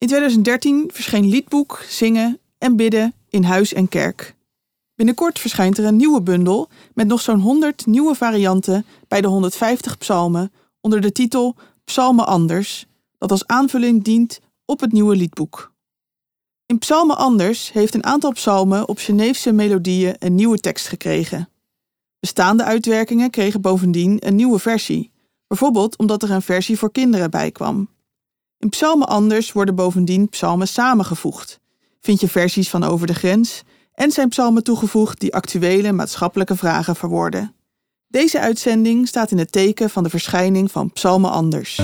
In 2013 verscheen liedboek Zingen en Bidden in Huis en Kerk. Binnenkort verschijnt er een nieuwe bundel met nog zo'n 100 nieuwe varianten bij de 150 psalmen onder de titel Psalmen Anders, dat als aanvulling dient op het nieuwe liedboek. In Psalmen Anders heeft een aantal psalmen op Geneefse melodieën een nieuwe tekst gekregen. Bestaande uitwerkingen kregen bovendien een nieuwe versie, bijvoorbeeld omdat er een versie voor kinderen bij kwam. In Psalmen Anders worden bovendien psalmen samengevoegd. Vind je versies van Over de Grens en zijn psalmen toegevoegd die actuele maatschappelijke vragen verwoorden. Deze uitzending staat in het teken van de verschijning van Psalmen Anders.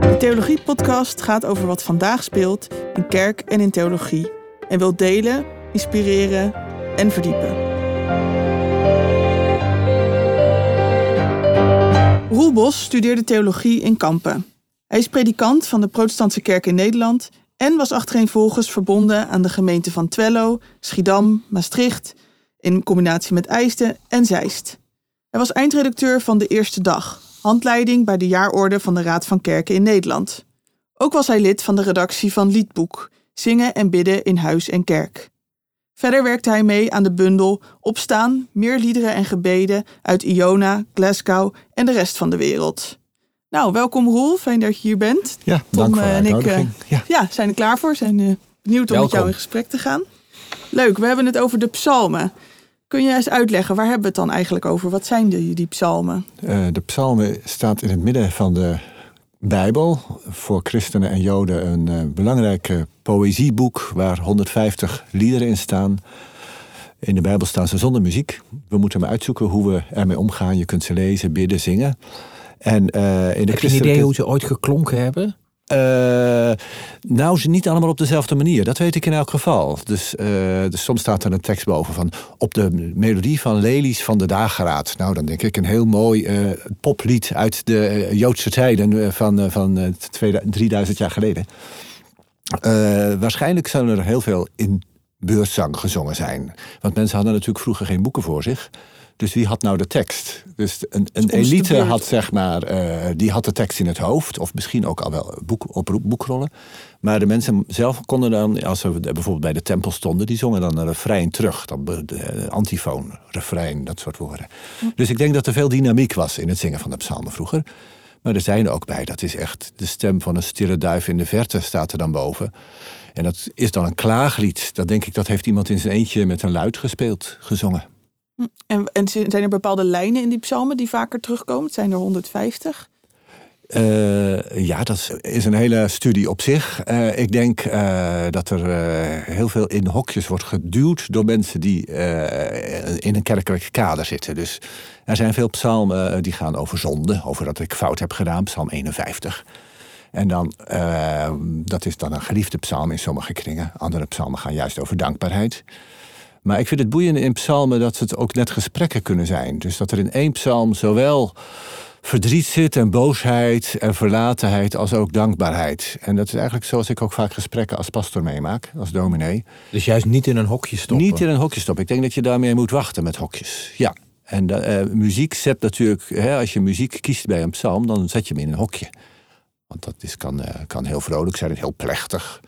De Theologie-podcast gaat over wat vandaag speelt in kerk en in theologie en wil delen, inspireren en verdiepen. Roel Bos studeerde theologie in Kampen. Hij is predikant van de Protestantse Kerk in Nederland en was achtereenvolgens verbonden aan de gemeenten van Twello, Schiedam, Maastricht, in combinatie met IJsden en Zeist. Hij was eindredacteur van De Eerste Dag, handleiding bij de jaarorde van de Raad van Kerken in Nederland. Ook was hij lid van de redactie van Liedboek, Zingen en Bidden in Huis en Kerk. Verder werkte hij mee aan de bundel Opstaan, meer liederen en gebeden uit Iona, Glasgow en de rest van de wereld. Nou, welkom Roel, fijn dat je hier bent. Ja, dank voor en ik uh, ja. ja. zijn er klaar voor, zijn uh, benieuwd om met jou in gesprek te gaan. Leuk, we hebben het over de psalmen. Kun je eens uitleggen, waar hebben we het dan eigenlijk over? Wat zijn die, die psalmen? Uh, de psalmen staat in het midden van de Bijbel. Voor christenen en joden een uh, belangrijk poëzieboek waar 150 liederen in staan. In de Bijbel staan ze zonder muziek. We moeten maar uitzoeken hoe we ermee omgaan. Je kunt ze lezen, bidden, zingen. En, uh, in de Heb je een idee hoe ze ooit geklonken hebben? Uh, nou, ze niet allemaal op dezelfde manier. Dat weet ik in elk geval. Dus, uh, dus soms staat er een tekst boven van... op de melodie van Lelies van de Dageraad. Nou, dan denk ik een heel mooi uh, poplied uit de Joodse tijden... van, van 3000 jaar geleden. waarschijnlijk zullen er heel veel in beurtzang gezongen zijn. Want mensen hadden natuurlijk vroeger geen boeken voor zich... Dus wie had nou de tekst? Dus een, een elite had zeg maar, uh, die had de tekst in het hoofd. Of misschien ook al wel boek, op boekrollen. Maar de mensen zelf konden dan, als ze bijvoorbeeld bij de tempel stonden, die zongen dan een refrein terug. Dan de antifoon, refrein, dat soort woorden. Dus ik denk dat er veel dynamiek was in het zingen van de psalmen vroeger. Maar er zijn er ook bij, dat is echt de stem van een stille duif in de verte staat er dan boven. En dat is dan een klaaglied. Dat denk ik, dat heeft iemand in zijn eentje met een luid gespeeld, gezongen. En, zijn er bepaalde lijnen in die psalmen die vaker terugkomen? Zijn er 150. Uh, ja, dat is een hele studie op zich. Uh, ik denk uh, dat er heel veel in hokjes wordt geduwd door mensen die in een kerkelijk kader zitten. Dus er zijn veel psalmen die gaan over zonde, over dat ik fout heb gedaan, psalm 51. En dan, dat is dan een geliefde psalm in sommige kringen. Andere psalmen gaan juist over dankbaarheid. Maar ik vind het boeiende in psalmen dat het ook net gesprekken kunnen zijn. Dus dat er in één psalm zowel verdriet zit en boosheid en verlatenheid als ook dankbaarheid. En dat is eigenlijk zoals ik ook vaak gesprekken als pastor meemaak, als dominee. Dus juist niet in een hokje stoppen? Niet in een hokje stoppen. Ik denk dat je daarmee moet wachten met hokjes. Ja. En uh, muziek zet natuurlijk, hè, als je muziek kiest bij een psalm, dan zet je hem in een hokje. Want dat is, kan, uh, kan heel vrolijk zijn en heel plechtig.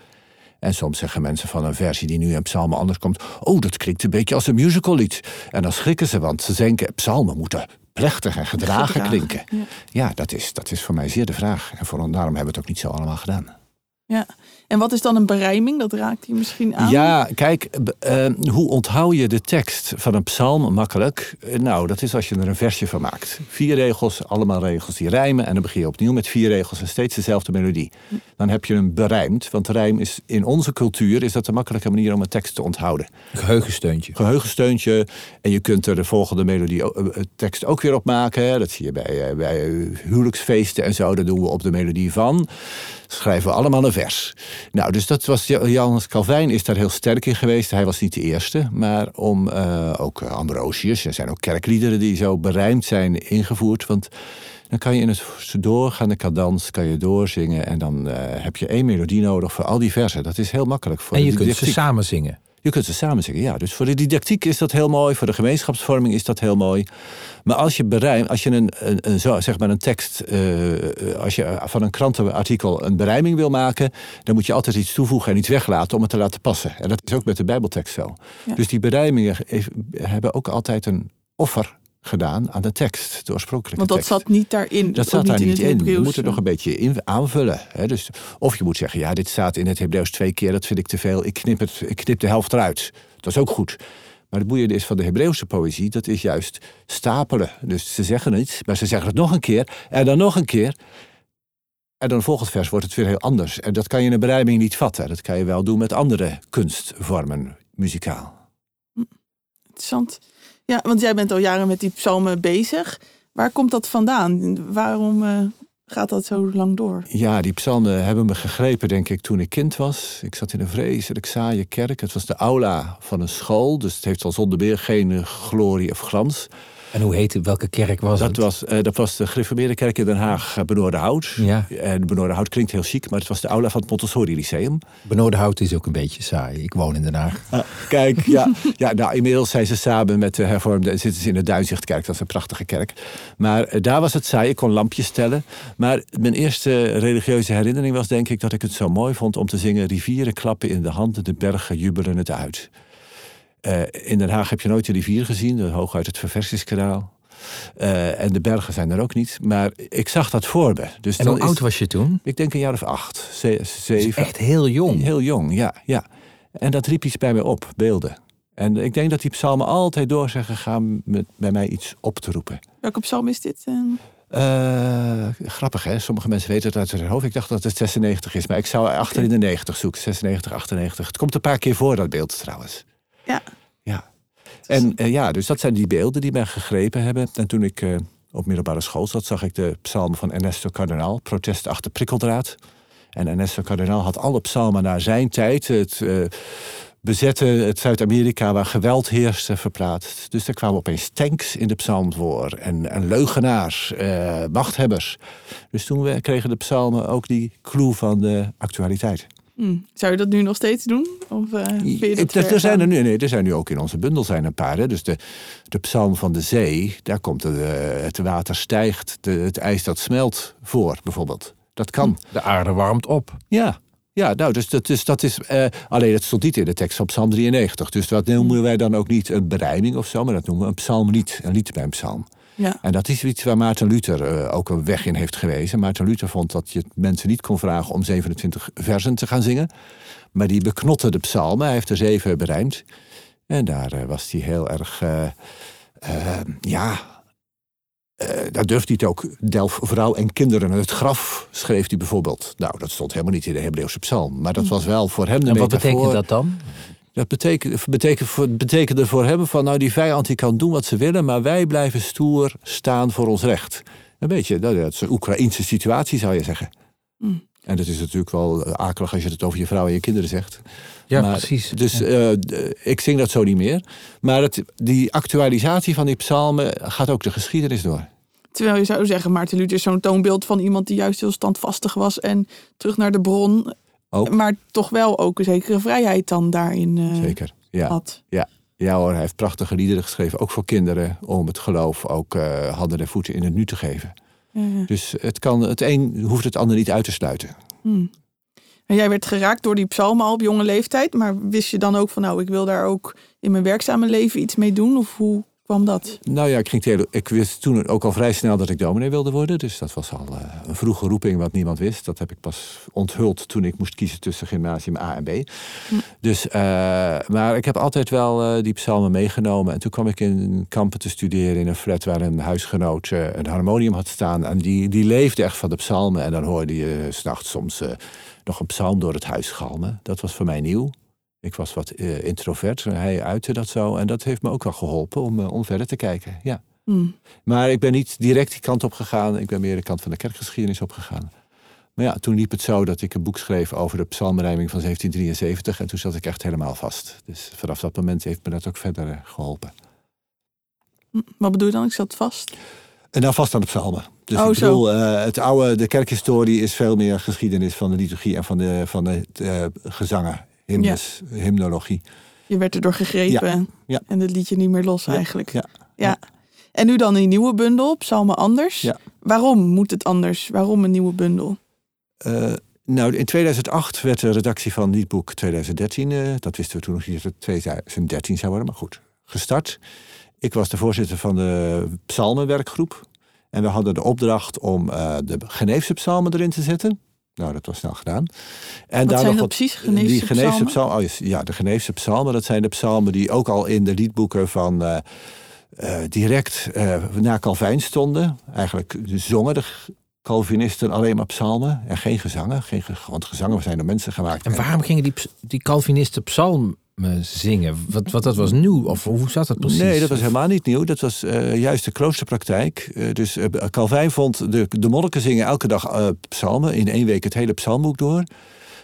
En soms zeggen mensen van een versie die nu in psalmen anders komt... oh, dat klinkt een beetje als een musicallied. En dan schrikken ze, want ze denken... psalmen moeten plechtig en gedragen, klinken. Ja, ja dat, is, dat is voor mij zeer de vraag. En voor, daarom hebben we het ook niet zo allemaal gedaan. Ja, en wat is dan een berijming? Dat raakt hier misschien aan. Ja, kijk, uh, hoe onthoud je de tekst van een psalm makkelijk? Uh, nou, dat is als je er een versje van maakt. Vier regels, allemaal regels die rijmen. En dan begin je opnieuw met vier regels en steeds dezelfde melodie. Dan heb je hem berijmd. Want rijm is in onze cultuur is dat een makkelijke manier om een tekst te onthouden. Geheugensteuntje. Geheugensteuntje. En je kunt er de volgende melodie, uh, tekst ook weer op maken. Dat zie je bij, bij huwelijksfeesten en zo. Dat doen we op de melodie van schrijven we allemaal een vers. Nou, dus dat was Johannes Calvijn is daar heel sterk in geweest. Hij was niet de eerste, maar om uh, ook Ambrosius. Er zijn ook kerkliederen die zo berijmd zijn ingevoerd. Want dan kan je in het doorgaande cadans kan je doorzingen. En dan uh, heb je één melodie nodig voor al die versen. Dat is heel makkelijk. Voor en je kunt ze samen zingen. Je kunt ze samen zingen, ja. Dus voor de didactiek is dat heel mooi, voor de gemeenschapsvorming is dat heel mooi. Maar als je berijm, als je een, een, zeg maar een tekst, uh, als je van een krantenartikel een berijming wil maken, dan moet je altijd iets toevoegen en iets weglaten om het te laten passen. En dat is ook met de Bijbeltekst zo. Dus die berijmingen hebben ook altijd een offer gedaan aan de tekst, de oorspronkelijke Want dat zat niet daarin. Dat zat daar niet in. Je moet er nog een beetje in aanvullen. Hè? Dus, of je moet zeggen, ja, dit staat in het Hebreeuws twee keer, dat vind ik te veel. Ik knip, het, ik knip de helft eruit. Dat is ook goed. Maar het boeiende is van de Hebreeuwse poëzie, dat is juist stapelen. Dus ze zeggen iets, maar ze zeggen het nog een keer en dan nog een keer. En dan volgend vers wordt het weer heel anders. En dat kan je in een berijming niet vatten. Dat kan je wel doen met andere kunstvormen, muzikaal. Hm, interessant. Ja, want jij bent al jaren met die psalmen bezig. Waar komt dat vandaan? Waarom uh, gaat dat zo lang door? Ja, die psalmen hebben me gegrepen, denk ik, toen ik kind was. Ik zat in een vreselijk saaie kerk. Het was de aula van een school, dus het heeft al zonder meer geen glorie of glans. En hoe heette, welke kerk was dat het? Was, uh, dat was de Gereformeerde Kerk in Den Haag, uh, Benoordenhout. Ja. En Benoordenhout klinkt heel chic, maar het was de aula van het Montessori Lyceum. Benoordenhout is ook een beetje saai. Ik woon in Den Haag. Uh, kijk, ja, ja nou, inmiddels zijn ze samen met de hervormde... zitten ze in de Duinzichtkerk, dat is een prachtige kerk. Maar uh, daar was het saai, ik kon lampjes stellen. Maar mijn eerste religieuze herinnering was denk ik... dat ik het zo mooi vond om te zingen... rivieren klappen in de handen, de bergen jubelen het uit. Uh, in Den Haag heb je nooit de rivier gezien, hooguit het Verversingskanaal. Uh, en de bergen zijn er ook niet. Maar ik zag dat voor me. Dus en hoe oud was je toen? Ik denk een jaar of acht, ze, zeven. echt heel jong? Heel jong, ja, ja. En dat riep iets bij mij op, beelden. En ik denk dat die psalmen altijd door zijn gegaan met bij mij iets op te roepen. Welke psalm is dit? Uh, grappig hè, sommige mensen weten het uit hun hoofd. Ik dacht dat het 96 is, maar ik zou achter in de 90 zoeken. 96, 98. Het komt een paar keer voor dat beeld trouwens. Ja. Ja. En uh, ja, dus dat zijn die beelden die mij gegrepen hebben. En toen ik uh, op middelbare school zat, zag ik de psalmen van Ernesto Cardenal, Protest achter prikkeldraad. En Ernesto Cardenal had alle psalmen naar zijn tijd, het uh, bezetten het Zuid-Amerika waar geweld heerste, verplaatst. Dus er kwamen opeens tanks in de psalm voor en, en leugenaars, machthebbers. Dus toen we, kregen de psalmen ook die clue van de actualiteit. Hmm. Zou je dat nu nog steeds doen? Of, uh, vind je dat er, er zijn er, nu, nee, er zijn nu ook in onze bundel zijn een paar. Hè. Dus de, de psalm van de zee, daar komt het, het water stijgt, de, het ijs dat smelt voor, bijvoorbeeld. Dat kan. De aarde warmt op. Ja, ja, nou, dus dat is. Dat is uh, alleen het stond niet in de tekst van Psalm 93. Dus dat noemen wij dan ook niet een berijming of zo, maar dat noemen we een psalmlied. Een lied bij een psalm. Ja. En dat is iets waar Maarten Luther uh, ook een weg in heeft gewezen. Maarten Luther vond dat je mensen niet kon vragen om 27 versen te gaan zingen. Maar die beknotte de psalmen. Hij heeft er zeven berijmd. En daar uh, was hij heel erg. ja. daar durfde hij het ook. Delf vrouw en kinderen. Het graf schreef hij bijvoorbeeld. Nou, dat stond helemaal niet in de Hebreeuwse psalm. Maar dat was wel voor hem de En wat betekent dat dan? Dat betekent, betekent, betekende voor hem van nou die vijand die kan doen wat ze willen, maar wij blijven stoer staan voor ons recht. Een beetje, dat is een Oekraïnse situatie zou je zeggen. Mm. En dat is natuurlijk wel akelig als je het over je vrouw en je kinderen zegt. Ja, maar, precies. Dus ja. uh, ik zing dat zo niet meer. Maar het, die actualisatie van die psalmen gaat ook de geschiedenis door. Terwijl je zou zeggen, Maarten Luther is zo'n toonbeeld van iemand die juist heel standvastig was en terug naar de bron ook. Maar toch wel ook een zekere vrijheid dan daarin uh, Zeker, ja. had. Ja. ja hoor, hij heeft prachtige liederen geschreven, ook voor kinderen, om het geloof ook uh, handen en voeten in het nu te geven. Ja. Dus het, kan, het een hoeft het ander niet uit te sluiten. Hmm. En jij werd geraakt door die psalmen al op jonge leeftijd, maar wist je dan ook van nou, ik wil daar ook in mijn werkzame leven iets mee doen? Of hoe kwam dat? Nou ja, ik, ging ik wist toen ook al vrij snel dat ik dominee wilde worden. Dus dat was al uh, een vroege roeping wat niemand wist. Dat heb ik pas onthuld toen ik moest kiezen tussen gymnasium A en B. Hm. Dus, uh, maar ik heb altijd wel uh, die psalmen meegenomen. En toen kwam ik in Kampen te studeren in een flat waar een huisgenoot een harmonium had staan. En die, die leefde echt van de psalmen. En dan hoorde je s'nachts soms nog een psalm door het huis galmen. Dat was voor mij nieuw. Ik was wat uh, introvert, hij uitte dat zo. En dat heeft me ook wel geholpen om, uh, om verder te kijken. Ja. Mm. Maar ik ben niet direct die kant op gegaan. Ik ben meer de kant van de kerkgeschiedenis opgegaan. Maar ja, toen liep het zo dat ik een boek schreef over de psalmrijming van 1773. En toen zat ik echt helemaal vast. Dus vanaf dat moment heeft me dat ook verder uh, geholpen. Wat bedoel je dan? Ik zat vast? En dan vast aan de psalmen. Dus oh, ik bedoel, uh, het oude, de kerkhistorie is veel meer geschiedenis van de liturgie en van de, van de gezangen hymnes, ja. hymnologie. Je werd erdoor gegrepen Ja. en het liet je niet meer los eigenlijk. Ja. ja. En nu dan die nieuwe bundel, Psalmen Anders. Ja. Waarom moet het anders? Waarom een nieuwe bundel? Eh, nou, in 2008 werd de redactie van Liedboek 2013, eh, dat wisten we toen nog niet dat het 2013 zou worden, maar goed, gestart. Ik was de voorzitter van de psalmenwerkgroep. En we hadden de opdracht om eh, de Geneefse psalmen erin te zetten. Nou, dat was snel gedaan. En Wat zijn nog dat precies, Geneefse die Geneefse psalmen? psalmen? Oh, ja, de Geneefse psalmen, dat zijn de psalmen die ook al in de liedboeken van eh, eh, direct eh, na Calvijn stonden. Eigenlijk zongen de Calvinisten alleen maar psalmen en geen gezangen. Geen, ge- want gezangen zijn door mensen gemaakt. En waarom gingen die, die Calvinisten psalmen zingen? Wat, wat dat was nieuw? Of hoe zat dat precies? Nee, dat was helemaal niet nieuw. Dat was eh, juist de kloosterpraktijk. Eh, dus eh, Calvijn vond, de, de monniken zingen elke dag psalmen. In één week het hele psalmboek door.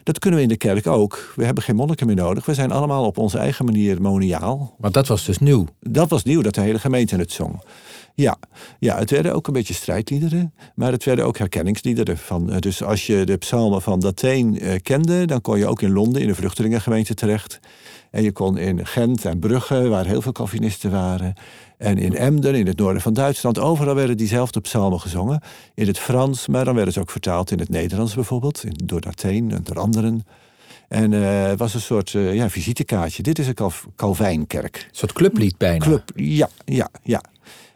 Dat kunnen we in de kerk ook. We hebben geen monniken meer nodig. We zijn allemaal op onze eigen manier moniaal. Maar dat was dus nieuw. Dat was nieuw, dat de hele gemeente het zong. Ja, ja, het werden ook een beetje strijdliederen, maar het werden ook herkenningsliederen. Van, eh, dus als je de psalmen van Dateen eh, kende, dan kon je ook in Londen in de vluchtelingengemeente terecht. En je kon in Gent en Brugge, waar heel veel Calvinisten waren. En in Emden, in het noorden van Duitsland, overal werden diezelfde psalmen gezongen. In het Frans, maar dan werden ze ook vertaald in het Nederlands bijvoorbeeld, in, door Dateen en door anderen. En eh, het was een soort ja, visitekaartje. Dit is een Calv- Calvijnkerk. Een soort clublied bijna. Club, ja, ja, ja.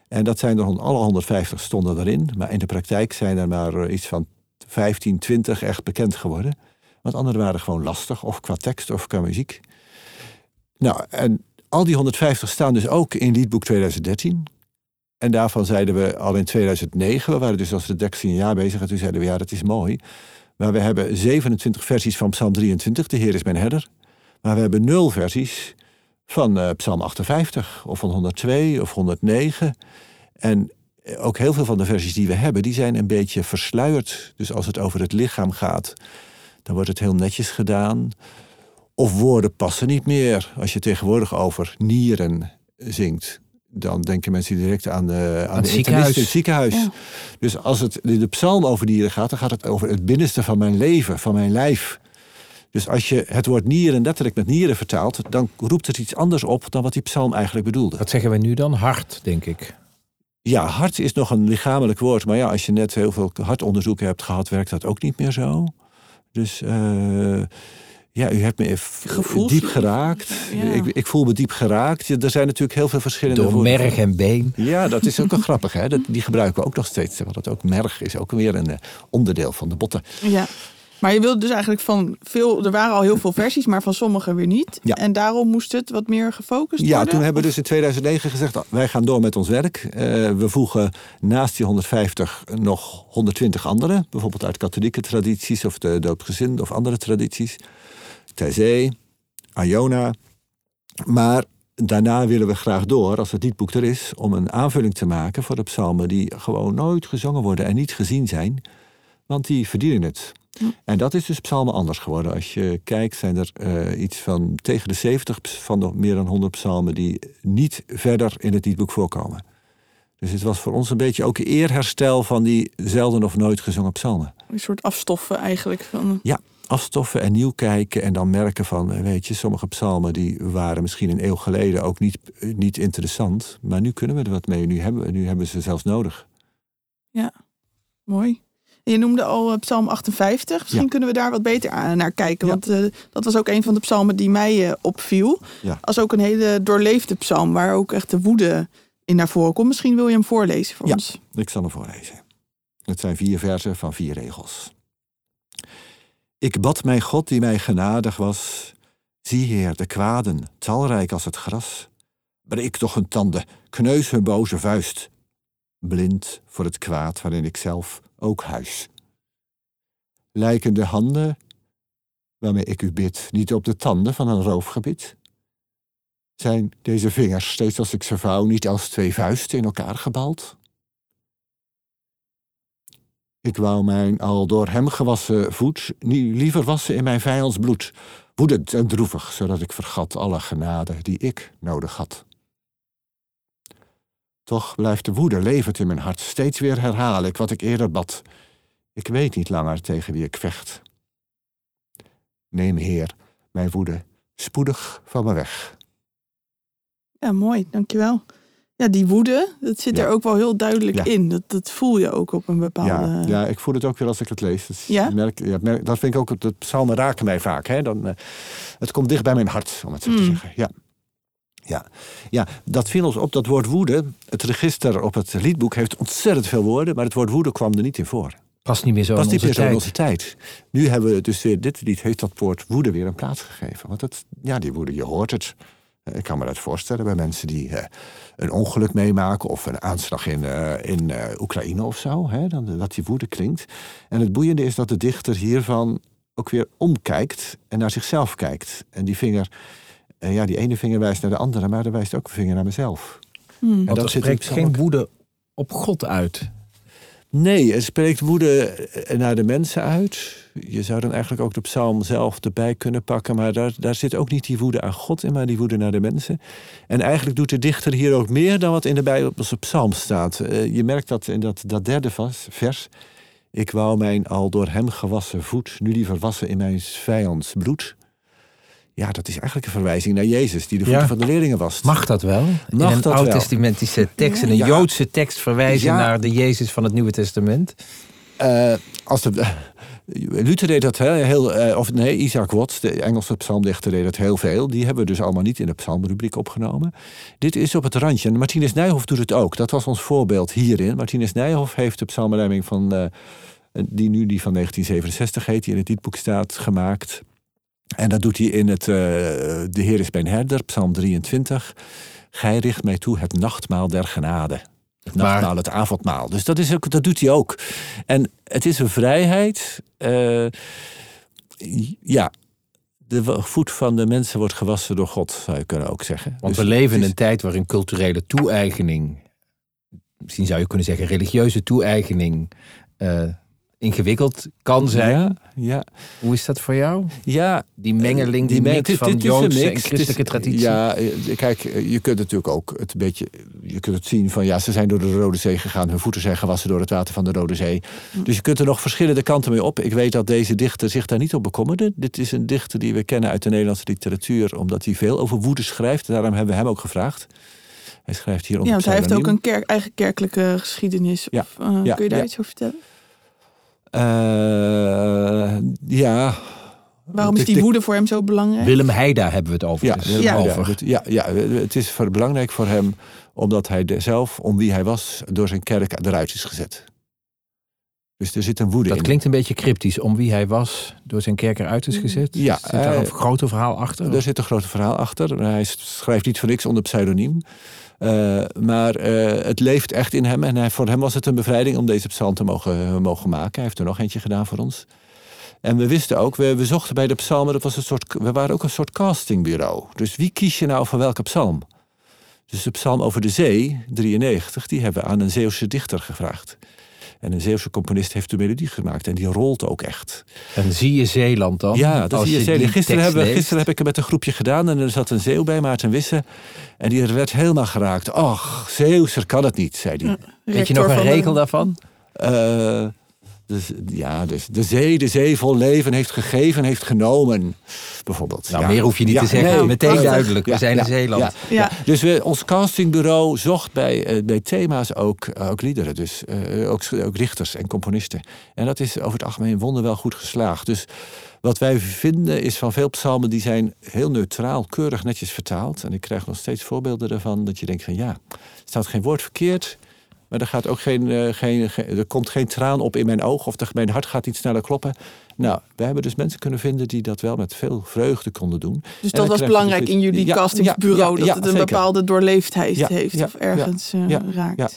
En dat zijn er alle 150 stonden erin. Maar in de praktijk zijn er maar eh, iets van 15, 20 echt bekend geworden. Want anderen waren gewoon lastig, of qua tekst of qua muziek. Nou, en al die 150 staan dus ook in liedboek 2013. En daarvan zeiden we al in 2009, we waren dus als redactie een jaar bezig... en toen zeiden we, ja, dat is mooi. Maar we hebben 27 versies van Psalm 23, de Heer is mijn herder. Maar we hebben nul versies van eh, Psalm 58 of van 102 of 109. En eh, ook heel veel van de versies die we hebben, die zijn een beetje versluierd. Dus als het over het lichaam gaat, dan wordt het heel netjes gedaan. Of woorden passen niet meer. Als je tegenwoordig over nieren zingt, dan denken mensen direct aan de, aan het de ziekenhuis. het ziekenhuis. Ja. Dus als het in de psalm over nieren gaat, dan gaat het over het binnenste van mijn leven, van mijn lijf. Dus als je het woord nieren letterlijk met nieren vertaalt, dan roept het iets anders op dan wat die psalm eigenlijk bedoelde. Wat zeggen wij nu dan? Hart, denk ik. Ja, hart is nog een lichamelijk woord, maar ja, als je net heel veel hartonderzoeken hebt gehad, werkt dat ook niet meer zo. Dus eh, ja, u hebt me even Gevoels- diep geraakt. Ja. Ik, ik voel me diep geraakt. Ja, er zijn natuurlijk heel veel verschillende Door woorden. merg en been. Ja, dat is ook wel grappig. Hè? Dat, die gebruiken we ook nog steeds. Want dat ook merg is ook weer een eh, onderdeel van de botten. Ja. Maar je wilde dus eigenlijk van veel, er waren al heel veel versies, maar van sommige weer niet. Ja. En daarom moest het wat meer gefocust Ja, worden. toen hebben we dus in 2009 gezegd, "Ah, wij gaan door met ons werk. Eh, we voegen naast die 150 nog 120 andere. Bijvoorbeeld uit katholieke tradities of de doopgezinde of andere tradities. Taizé, Iona. Maar daarna willen we graag door, als het liedboek er is, om een aanvulling te maken voor de psalmen die gewoon nooit gezongen worden en niet gezien zijn. Want die verdienen het. En dat is dus psalmen anders geworden. Als je kijkt, zijn er eh, iets van tegen de 70 ps- van de meer dan 100 psalmen die niet verder in het liedboek voorkomen. Dus het was voor ons een beetje ook eerherstel van die zelden of nooit gezongen psalmen. Een soort afstoffen eigenlijk. Van, Ja, afstoffen en nieuw kijken en dan merken van, eh, weet je, sommige psalmen die waren misschien een eeuw geleden ook niet, eh, niet interessant. Maar nu kunnen we er wat mee. Nu hebben, we- nu hebben we ze zelfs nodig. mooi. Je noemde al eh, Psalm 58. Misschien Ja. kunnen we daar wat beter aan, naar kijken. Ja. Want eh, dat was ook een van de psalmen die mij eh, opviel. Ja. Als ook een hele doorleefde psalm, waar ook echt de woede in naar voren komt. Misschien wil je hem voorlezen voor Ja. ons. Ik zal hem voorlezen. Het zijn vier versen van vier regels. Ik bad mijn God die mij genadig was. Zie, Heer, de kwaden, talrijk als het gras. Breek toch hun tanden, kneus hun boze vuist. Blind voor het kwaad waarin ik zelf ook huis. Lijken de handen waarmee ik u bid niet op de tanden van een roofgebied? Zijn deze vingers, steeds als ik ze vouw, niet als twee vuisten in elkaar gebald? Ik wou mijn al door hem gewassen voet niet liever wassen in mijn vijands bloed, woedend en droevig, zodat ik vergat alle genade die ik nodig had. Toch blijft de woede levend in mijn hart, steeds weer herhaal ik wat ik eerder bad. Ik weet niet langer tegen wie ik vecht. Neem, Heer, mijn woede spoedig van me weg. Ja, mooi, dankjewel. Ja, die woede, dat zit Ja. er ook wel heel duidelijk Ja. in. Dat, dat voel je ook op een bepaalde... Ja, ja, ik voel het ook weer als ik het lees. Dus Ja? merk, ja, merk- dat vind ik ook, de psalmen raken mij vaak. Hè? Dan, eh, het komt dicht bij mijn hart, om het zo te Mm. zeggen. Ja. Ja. ja, dat viel ons op, dat woord woede. Het register op het liedboek heeft ontzettend veel woorden, maar het woord woede kwam er niet in voor. Past niet meer zo Pas in niet meer zo in onze tijd. Nu hebben we dus weer, dit lied heeft dat woord woede weer een plaats gegeven. Want het, ja, die woede, je hoort het. Ik kan me dat voorstellen bij mensen die eh, een ongeluk meemaken of een aanslag in, eh, in eh, Oekraïne of zo. Hè, dan, dat die woede klinkt. En het boeiende is dat de dichter hiervan ook weer omkijkt en naar zichzelf kijkt. En die vinger, eh, ja, die ene vinger wijst naar de andere, maar er wijst ook een vinger naar mezelf. Hmm. En Want dat er spreekt geen ook. woede op God uit. Nee, het spreekt woede eh, naar de mensen uit. Je zou dan eigenlijk ook de psalm zelf erbij kunnen pakken. Maar daar, daar zit ook niet die woede aan God in, maar die woede naar de mensen. En eigenlijk doet de dichter hier ook meer dan wat in de Bijbelse psalm staat. Eh, je merkt dat in dat, dat derde vers. Ik wou mijn al door hem gewassen voet, nu liever wassen in mijn vijands bloed. Ja, dat is eigenlijk een verwijzing naar Jezus, die de voeten Ja. van de leerlingen was. Mag dat wel? Mag in een oud-testamentische tekst, in een Ja. Joodse tekst verwijzen Ja. naar de Jezus van het Nieuwe Testament? Eh, als de, Luther deed dat hè, heel, eh, of nee, Isaac Watts, de Engelse psalmdichter, deed dat heel veel. Die hebben we dus allemaal niet in de psalmrubriek opgenomen. Dit is op het randje. En Martinus Nijhoff doet het ook. Dat was ons voorbeeld hierin. Martinus Nijhoff heeft de psalmrijming van, eh, die nu die van 1967 heet, die in het liedboek staat, gemaakt. En dat doet hij in het eh, De Heer is mijn herder, psalm 23. Gij richt mij toe het nachtmaal der genade. Het Maar- nachtmaal, het avondmaal. Dus dat, is ook, dat doet hij ook. En het is een vrijheid. eh, ja, de voet van de mensen wordt gewassen door God, zou je kunnen ook zeggen. Want Dus we leven in is- een tijd waarin culturele toe-eigening, misschien zou je kunnen zeggen religieuze toe-eigening, eh, ingewikkeld kan zijn. Ja, ja, Hoe is dat voor jou? ja, Die mengeling, die me- mix het- van en christelijke traditie. Ja, eh, kijk, eh, je kunt natuurlijk ook het een beetje. Je kunt het zien van ja, ze zijn door de Rode Zee gegaan. Hun voeten zijn gewassen door het water van de Rode Zee. Dus je kunt er nog verschillende kanten mee op. Ik weet dat deze dichter zich daar niet op bekommerde. Dit is een dichter die we kennen uit de Nederlandse literatuur, omdat hij veel over woede schrijft. Daarom hebben we hem ook gevraagd. Hij schrijft hier Ja, onder want hij heeft ook een kerk, eigen kerkelijke geschiedenis. Ja, Of, eh, ja, kun je daar ja. iets over vertellen? Eh, ja. Waarom is die de- woede voor hem zo belangrijk? Willem Heida hebben we het over. Ja, dus. over. het- ja, ja, het is voor- belangrijk voor hem omdat hij de- zelf, om wie hij was, door zijn kerk eruit is gezet. Dus er zit een woede Dat in. klinkt een beetje cryptisch. Om wie hij was, door zijn kerk eruit is gezet. Ja, Zit daar eh, een groter verhaal achter? Er zit een groot verhaal achter. Hij schrijft niet voor niks onder pseudoniem. Eh, maar eh, het leeft echt in hem. En hij, voor hem was het een bevrijding om deze psalm te mogen, mogen maken. Hij heeft er nog eentje gedaan voor ons. En we wisten ook, we, we zochten bij de psalmen, dat was een soort, we waren ook een soort castingbureau. Dus wie kies je nou voor welke psalm? Dus de psalm over de zee, 93, die hebben we aan een Zeeuwse dichter gevraagd. En een Zeeuwse componist heeft de melodie gemaakt en die rolt ook echt. En zie je Zeeland dan? Ja, dat zie je die Gisteren, hebben, gisteren heb ik het met een groepje gedaan en er zat een zeeuw bij, Maarten Wisse. En die werd helemaal geraakt. Ach, Zeeuwser kan het niet, zei hij. Weet je nog een regel daarvan? Eh, dus, ja, dus de zee, de zee vol leven heeft gegeven, heeft genomen. Bijvoorbeeld. Nou, Ja. meer hoef je niet Ja, te zeggen. nee, Meteen prachtig. duidelijk. We Ja, zijn ja, in Zeeland. ja. Ja. Dus we, ons castingbureau zocht bij, eh, bij thema's ook, eh, ook liederen. Dus eh, ook, ook dichters en componisten. En dat is over het algemeen wonderwel goed geslaagd. Dus wat wij vinden is van veel psalmen... die zijn heel neutraal, keurig netjes vertaald. En ik krijg nog steeds voorbeelden ervan dat je denkt van... ja, er staat geen woord verkeerd... Maar er, gaat ook geen, eh, geen, er komt geen traan op in mijn oog of de, mijn hart gaat niet sneller kloppen. Nou, we hebben dus mensen kunnen vinden die dat wel met veel vreugde konden doen. Dus dat was je belangrijk dus in jullie ja, castingsbureau. ja, ja, dat het een zeker. bepaalde doorleefdheid Ja, heeft. ja, of ergens eh, ja, raakt. ja.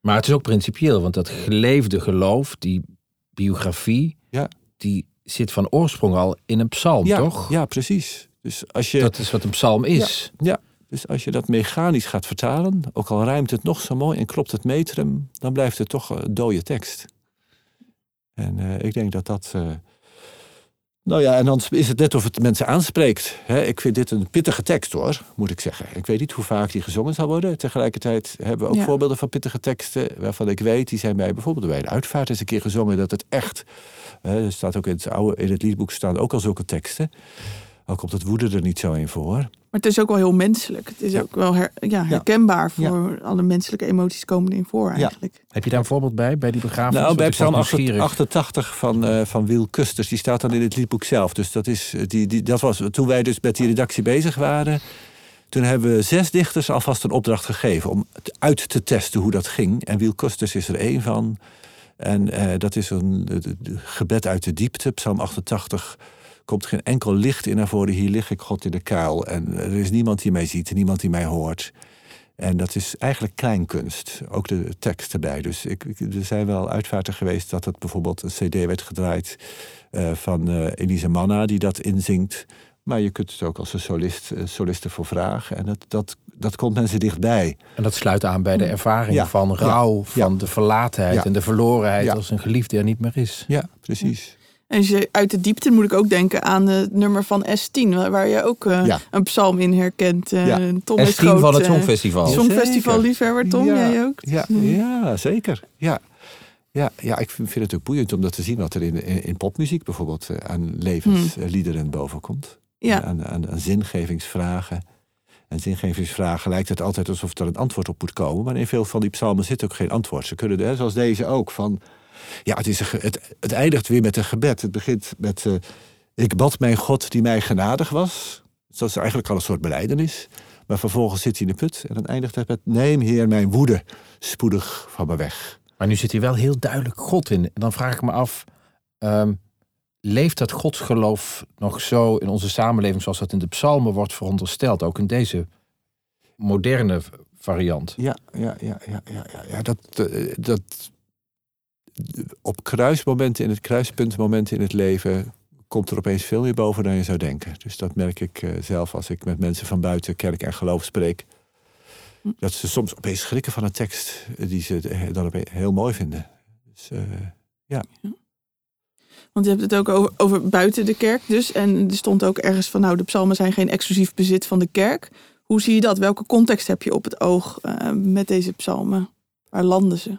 Maar het is ook principieel, want dat geleefde geloof, die biografie, Ja. die zit van oorsprong al in een psalm, Ja, toch? ja, precies. Dus als, je, Dat is wat een psalm is. Dus als je dat mechanisch gaat vertalen, ook al rijmt het nog zo mooi en klopt het metrum, dan blijft het toch een dode tekst. En eh, ik denk dat dat. eh, nou ja, en dan is het net of het mensen aanspreekt. Ik vind dit een pittige tekst hoor, moet ik zeggen. Ik weet niet hoe vaak die gezongen zal worden. Tegelijkertijd hebben we ook Ja. voorbeelden van pittige teksten. waarvan ik weet, die zijn bij bijvoorbeeld bij de uitvaart eens een keer gezongen. dat het echt. Er staat ook in het, oude, in het liedboek staan ook al zulke teksten. Al komt het woede er niet zo in voor. Maar het is ook wel heel menselijk. Het is Ja. ook wel her- ja, herkenbaar voor alle menselijke emoties komen erin voor eigenlijk. Heb je daar een voorbeeld bij, bij die begrafenis? Nou, bij Psalm nieuwsgierig. 88 van, eh van Wiel Kusters, die staat dan in het liedboek zelf. Dus dat, is, eh, die, die, dat was toen wij dus met die redactie bezig waren. Toen hebben we zes dichters alvast een opdracht gegeven om het uit te testen hoe dat ging. En Wiel Kusters is er één van. En eh, dat is een gebed uit de diepte, Psalm 88. Komt geen enkel licht in naar voren. Hier lig ik God in de kuil. En er is niemand die mij ziet, niemand die mij hoort. En dat is eigenlijk kleinkunst. Ook de tekst erbij. Dus ik, er zijn wel uitvaarten geweest dat het bijvoorbeeld een CD werd gedraaid eh, van eh, Elise Manna, die dat inzingt. Maar je kunt het ook als een solist, eh, soliste voor vragen. En dat, dat, dat komt mensen dichtbij. En dat sluit aan bij de ervaring Ja. van rouw, van de verlatenheid Ja. en de verlorenheid als een geliefde er niet meer is. Ja, precies. En als je uit de diepte moet ik ook denken aan het nummer van S10, waar- waar je ook eh, Ja. een psalm in herkent. Eh, Ja. Tom is S10 van groot, het eh, Songfestival. Songfestival liefhebber, Tom, Ja, jij ook? Ja, ja zeker. Ja. Ja, ja, ik vind het ook boeiend om dat te zien wat er in, in, in popmuziek bijvoorbeeld aan levensliederen boven komt. Ja. Aan, aan, aan zingevingsvragen. En zingevingsvragen lijkt het altijd alsof er een antwoord op moet komen. Maar in veel van die psalmen zit ook geen antwoord. Ze kunnen, er, zoals deze ook, van... Ja, het, is een, ge- het, het eindigt weer met een gebed. Het begint met... eh, ik bad mijn God die mij genadig was. Dus dat is eigenlijk al een soort beleidenis. Maar vervolgens zit hij in de put. En dan eindigt het met... Neem, Heer, mijn woede spoedig van me weg. Maar nu zit hier wel heel duidelijk God in. En dan vraag ik me af, ehm, leeft dat godsgeloof nog zo in onze samenleving zoals dat in de psalmen wordt verondersteld? Ook in deze moderne variant. Ja, ja, ja, ja, ja, ja, ja dat, eh, dat op kruismomenten, in het kruispuntmomenten in het leven, komt er opeens veel meer boven dan je zou denken. Dus dat merk ik eh, zelf als ik met mensen van buiten kerk en geloof spreek. Dat ze soms opeens schrikken van een tekst eh, die ze eh, dan opeens heel mooi vinden. Dus, eh, Want je hebt het ook over, over buiten de kerk dus. En er stond ook ergens van, nou, de psalmen zijn geen exclusief bezit van de kerk. Hoe zie je dat? Welke context heb je op het oog met deze psalmen? Waar landen ze?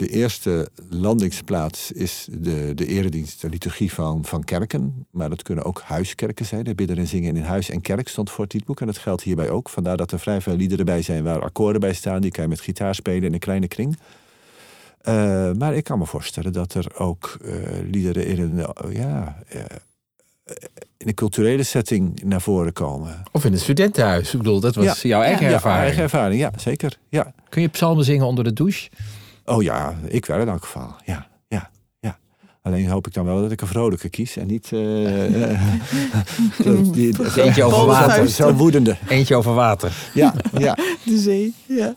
De eerste landingsplaats is de, de eredienst, de liturgie van, van kerken. Maar dat kunnen ook huiskerken zijn. De bidden en zingen in huis en kerk stond voor het liedboek. En dat geldt hierbij ook. Vandaar dat er vrij veel liederen bij zijn waar akkoorden bij staan. Die kan je met gitaar spelen in een kleine kring. Eh, maar ik kan me voorstellen dat er ook eh, liederen in een, eh, ja, in een culturele setting naar voren komen. Of in het studentenhuis. Ik bedoel, dat was Ja. jouw eigen Ja, ervaring. eigen ervaring, ja, zeker. Ja. Kun je psalmen zingen onder de douche? Oh ja, ik wel in elk geval. Ja, ja, ja. Alleen hoop ik dan wel dat ik een vrolijke kies en niet. eh, die- Eentje over water. Zo woedende. Eentje over water. Ja, ja. De zee, ja.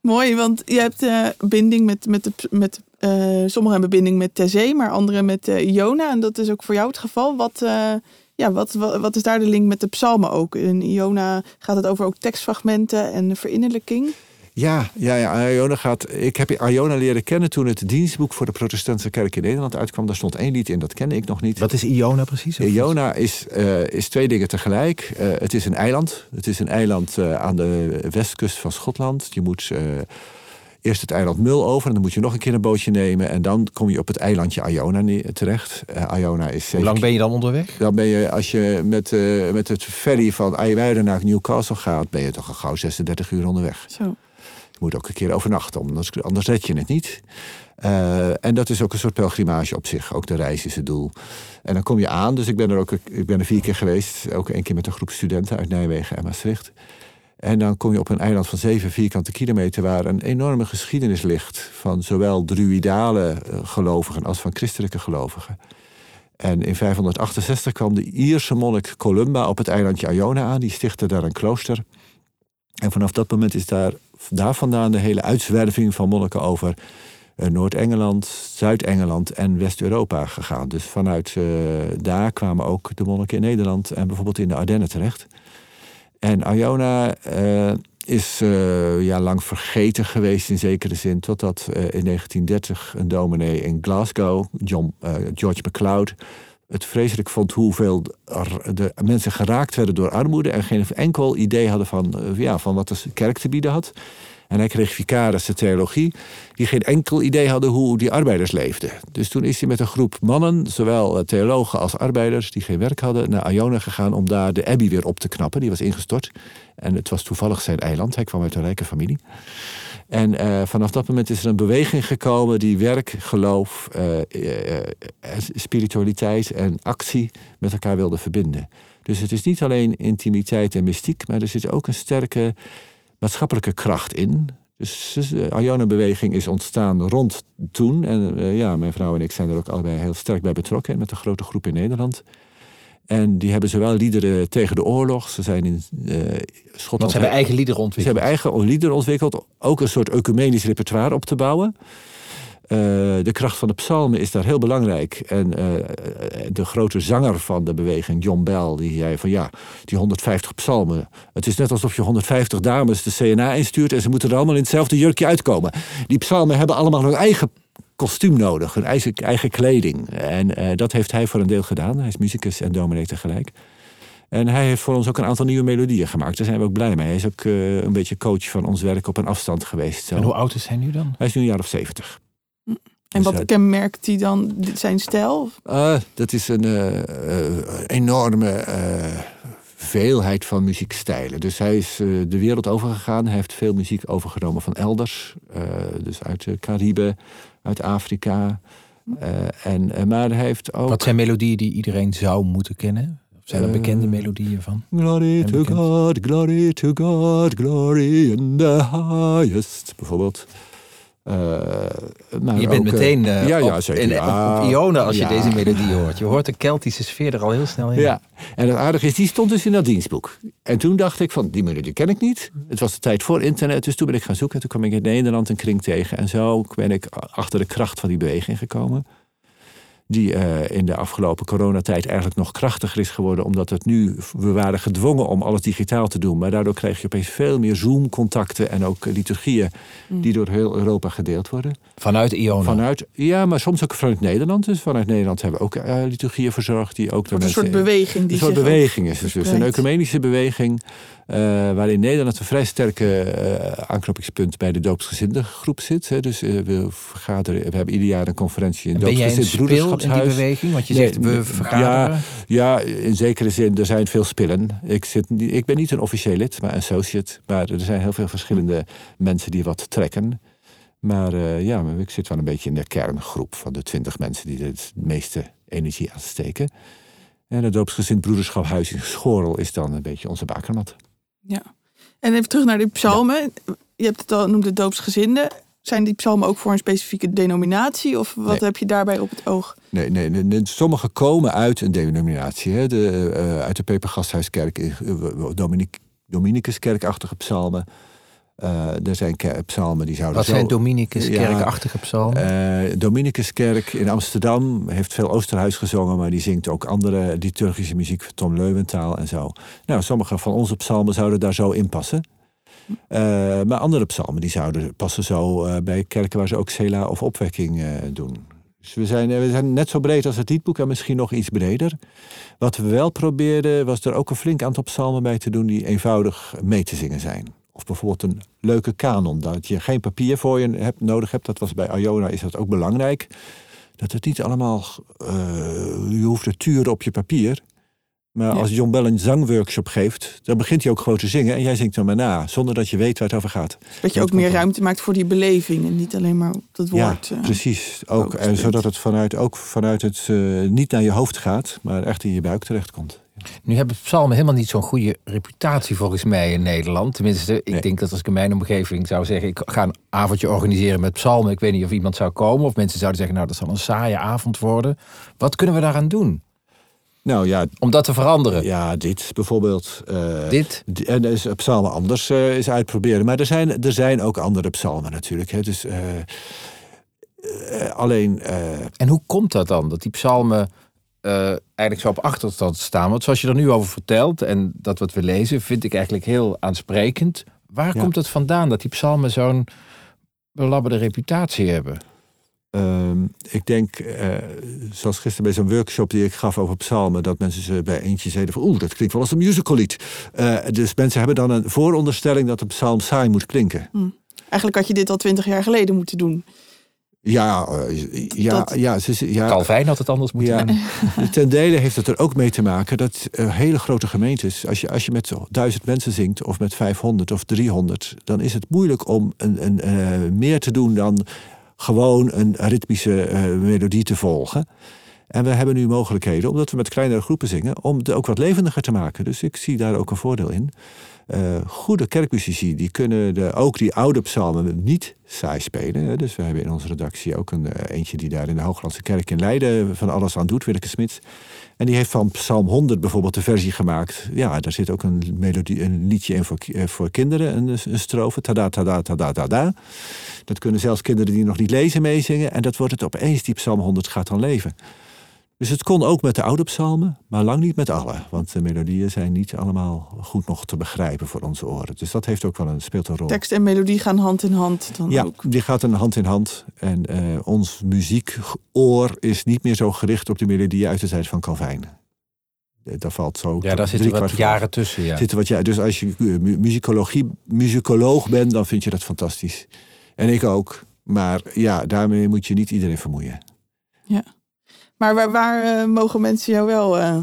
Mooi, want je hebt eh, binding met, met, de, met eh, sommigen hebben binding met de zee, maar anderen met eh, Iona. En dat is ook voor jou het geval. Wat, eh, ja, wat, wat, wat is daar de link met de psalmen ook? In Iona gaat het over ook tekstfragmenten en verinnerlijking. Ja, ja, ja. Iona gaat. Ik heb Iona leren kennen toen het dienstboek voor de Protestantse Kerk in Nederland uitkwam. Daar stond één lied in, dat kende ik nog niet. Wat is Iona precies? Iona is, eh, is twee dingen tegelijk. Eh, het is een eiland. Het is een eiland eh, aan de westkust van Schotland. Je moet eh, eerst het eiland Mul over en dan moet je nog een keer een bootje nemen. En dan kom je op het eilandje Iona terecht. Eh, Iona is Hoe lang ben je dan onderweg? Dan ben je, als je met, eh, met het ferry van IJmuiden naar Newcastle gaat, ben je toch al gauw 36 uur onderweg. Zo. Je moet ook een keer overnachten, anders, anders red je het niet. Eh, en dat is ook een soort pelgrimage op zich. Ook de reis is het doel. En dan kom je aan, dus ik ben er ook ik ben er vier keer geweest. Ook één keer met een groep studenten uit Nijmegen en Maastricht. En dan kom je op een eiland van zeven vierkante kilometer... waar een enorme geschiedenis ligt... van zowel druidale eh, gelovigen als van christelijke gelovigen. En in 568 kwam de Ierse monnik Columba op het eilandje Iona aan. Die stichtte daar een klooster. En vanaf dat moment is daar, daar vandaan de hele uitzwerving van monniken over eh, Noord-Engeland, Zuid-Engeland en West-Europa gegaan. Dus vanuit eh, daar kwamen ook de monniken in Nederland en bijvoorbeeld in de Ardennen terecht. En Iona eh, is eh, ja, lang vergeten geweest in zekere zin, totdat in 1930 een dominee in Glasgow, John, George MacLeod, het vreselijk vond hoeveel de mensen geraakt werden door armoede en geen enkel idee hadden van, eh, ja, van wat de kerk te bieden had. En hij kreeg vicaris de theologie, die geen enkel idee hadden hoe die arbeiders leefden. Dus toen is hij met een groep mannen, zowel theologen als arbeiders, die geen werk hadden, naar Iona gegaan om daar de Abbey weer op te knappen. Die was ingestort. En het was toevallig zijn eiland. Hij kwam uit een rijke familie. En uh, vanaf dat moment is er een beweging gekomen die werk, geloof, uh, uh, spiritualiteit en actie met elkaar wilde verbinden. Dus het is niet alleen intimiteit en mystiek, maar er zit ook een sterke maatschappelijke kracht in. Dus de Iona-beweging is ontstaan rond toen. En ja, mijn vrouw en ik zijn er ook allebei heel sterk bij betrokken met een grote groep in Nederland. En die hebben zowel liederen tegen de oorlog. Ze zijn in uh, Schotland. Want ze hebben eigen liederen ontwikkeld. Ze hebben eigen liederen ontwikkeld. Ook een soort ecumenisch repertoire op te bouwen. Uh, de kracht van de psalmen is daar heel belangrijk. En uh, de grote zanger van de beweging, John Bell, die zei van ja, die 150 psalmen. Het is net alsof je 150 dames de CNA instuurt en ze moeten er allemaal in hetzelfde jurkje uitkomen. Die psalmen hebben allemaal hun eigen kostuum nodig, hun eigen, eigen kleding. En uh, dat heeft hij voor een deel gedaan. Hij is muzikus en dominee tegelijk. En hij heeft voor ons ook een aantal nieuwe melodieën gemaakt. Daar zijn we ook blij mee. Hij is ook uh, een beetje coach van ons werk op een afstand geweest. Zo. En hoe oud is hij nu dan? Hij is nu een jaar of zeventig. En wat kenmerkt hij dan zijn stijl? Uh, dat is een enorme veelheid van muziekstijlen. Dus hij is de wereld overgegaan. Hij heeft veel muziek overgenomen van elders. dus uit de Cariben, uit Afrika. Uh, en, maar hij heeft ook... Wat zijn melodieën die iedereen zou moeten kennen? Zijn er bekende uh, melodieën van? Glory to God, glory to God, glory in the highest, bijvoorbeeld. Uh, maar je bent ook, meteen uh, ja, ja, zeker. Op, in, op als je deze melodie hoort. Je hoort de Keltische sfeer er al heel snel in. Ja, en het aardige is, die stond dus in dat dienstboek. En toen dacht ik van, die melodie ken ik niet. Het was de tijd voor internet, dus toen ben ik gaan zoeken. Toen kwam ik in Nederland een kring tegen. En zo ben ik achter de kracht van die beweging gekomen die uh, in de afgelopen coronatijd eigenlijk nog krachtiger is geworden, omdat het nu, we waren gedwongen om alles digitaal te doen, maar daardoor kreeg je opeens veel meer Zoom-contacten en ook liturgieën mm. die door heel Europa gedeeld worden. Vanuit Iona? Vanuit, ja, maar soms ook vanuit Nederland. Dus vanuit Nederland hebben we ook uh, liturgieën verzorgd die ook door een soort beweging. Die een soort beweging is het dus. Een ecumenische beweging. Uh, waarin Nederland een vrij sterke uh, aanknopingspunt bij de doopsgezinde groep zit. Hè. Dus uh, we vergaderen, we hebben ieder jaar een conferentie in doopsgezind broederschapshuis. In die beweging? Want je zegt we vergaderen. Ja, ja, in zekere zin, er zijn veel spillen. Ik, zit, ik ben niet een officieel lid, maar associate. Maar er zijn heel veel verschillende mensen die wat trekken. Maar ja, ik zit wel een beetje in de kerngroep van de twintig mensen die het meeste energie aansteken. En het doopsgezind broederschaphuis in Schorel is dan een beetje onze bakermat. Ja. En even terug naar die psalmen. Je hebt het al noemd het doopsgezinde. Zijn die psalmen ook voor een specifieke denominatie? Of wat nee. heb je daarbij op het oog? Nee, nee, nee sommige komen uit een denominatie. Hè. De, uh, uit de Pepergasthuiskerk, uh, Dominic, Dominicuskerkachtige psalmen. Uh, er zijn psalmen die zouden Wat zo... zijn Dominicus kerkachtige psalmen? Uh, Dominicuskerk in Amsterdam heeft veel Oosterhuis gezongen... maar die zingt ook andere liturgische muziek... Tom Leuwentaal en zo. Nou, sommige van onze psalmen zouden daar zo in passen. Uh, maar andere psalmen die zouden passen zo bij kerken... waar ze ook Sela of opwekking doen. Dus we zijn, we zijn net zo breed als het liedboek en misschien nog iets breder. Wat we wel probeerden, was er ook een flink aantal psalmen bij te doen... die eenvoudig mee te zingen zijn. Of bijvoorbeeld een leuke kanon. Dat je geen papier voor je hebt, nodig hebt. Dat was bij Iona is dat ook belangrijk. Dat het niet allemaal. Je hoeft te turen op je papier. Maar ja. als John Bell een zangworkshop geeft, dan begint hij ook gewoon te zingen. En jij zingt dan maar na, zonder dat je weet waar het over gaat. Dat je ook meer ruimte maakt voor die beleving. En niet alleen maar op het woord. Ja, precies. Ook, en zodat het vanuit, ook vanuit het uh, niet naar je hoofd gaat, maar echt in je buik terechtkomt. Nu hebben psalmen helemaal niet zo'n goede reputatie volgens mij in Nederland. Tenminste, ik nee. denk dat als ik in mijn omgeving zou zeggen... ik ga een avondje organiseren met psalmen... ik weet niet of iemand zou komen... of mensen zouden zeggen, nou, dat zal een saaie avond worden. Wat kunnen we daaraan doen? Nou ja, om dat te veranderen. Ja, dit bijvoorbeeld. Uh, dit? En is psalmen anders uh, is uitproberen. Maar er zijn, er zijn ook andere psalmen natuurlijk. Hè. Dus, uh, alleen. En hoe komt dat dan? Dat die psalmen eigenlijk zo op achterstand staan. Want zoals je er nu over vertelt en dat wat we lezen, vind ik eigenlijk heel aansprekend. Waar ja. komt het vandaan dat die psalmen zo'n belabberde reputatie hebben? Um, ik denk, uh, zoals gisteren bij zo'n workshop die ik gaf over psalmen, dat mensen ze bij eentje zeiden van oeh, dat klinkt wel als een musicallied. Uh, dus mensen hebben dan een vooronderstelling dat de psalm saai moet klinken. Mm. Eigenlijk had je dit al twintig jaar geleden moeten doen. Ja, eh, ja, Dat- ja, ze, ja, Calvijn had het anders moeten Ja, doen. ten dele heeft het er ook mee te maken dat eh, hele grote gemeentes, als je, als je met duizend mensen zingt, of met 500 of 300, dan is het moeilijk om een, een, eh, meer te doen dan gewoon een ritmische eh, melodie te volgen. En we hebben nu mogelijkheden, omdat we met kleinere groepen zingen, om het ook wat levendiger te maken. Dus ik zie daar ook een voordeel in. Eh, goede kerkmuzici die kunnen ook die oude psalmen niet saai spelen. Hè. Dus we hebben in onze redactie ook een eh, eentje die daar in de Hooglandse kerk in Leiden van alles aan doet, Willeke Smits. En die heeft van Psalm 100 bijvoorbeeld de versie gemaakt. Ja, daar zit ook een, melodie, een liedje in voor, eh, voor kinderen, een, een strofe. Tada, tada, tada, tada. Dat kunnen zelfs kinderen die nog niet lezen meezingen. En dat wordt het opeens, die Psalm 100 gaat dan leven. Dus het kon ook met de oude psalmen, maar lang niet met alle. Want de melodieën zijn niet allemaal goed nog te begrijpen voor onze oren. Dus dat heeft ook wel een, speelt een rol. Tekst en melodie gaan hand in hand dan Ja, ook. die gaat een hand in hand. En eh, ons muziekoor is niet meer zo gericht op de melodieën uit de tijd van Calvijn. Eh, Daar valt zo. Ja, daar zitten wat jaren tussen. Ja. Zitten wat, ja, dus als je eh, mu- muzikologie, muzikoloog bent, dan vind je dat fantastisch. En ik ook. Maar ja, daarmee moet je niet iedereen vermoeien. Maar waar, waar eh, mogen mensen jou wel... eh,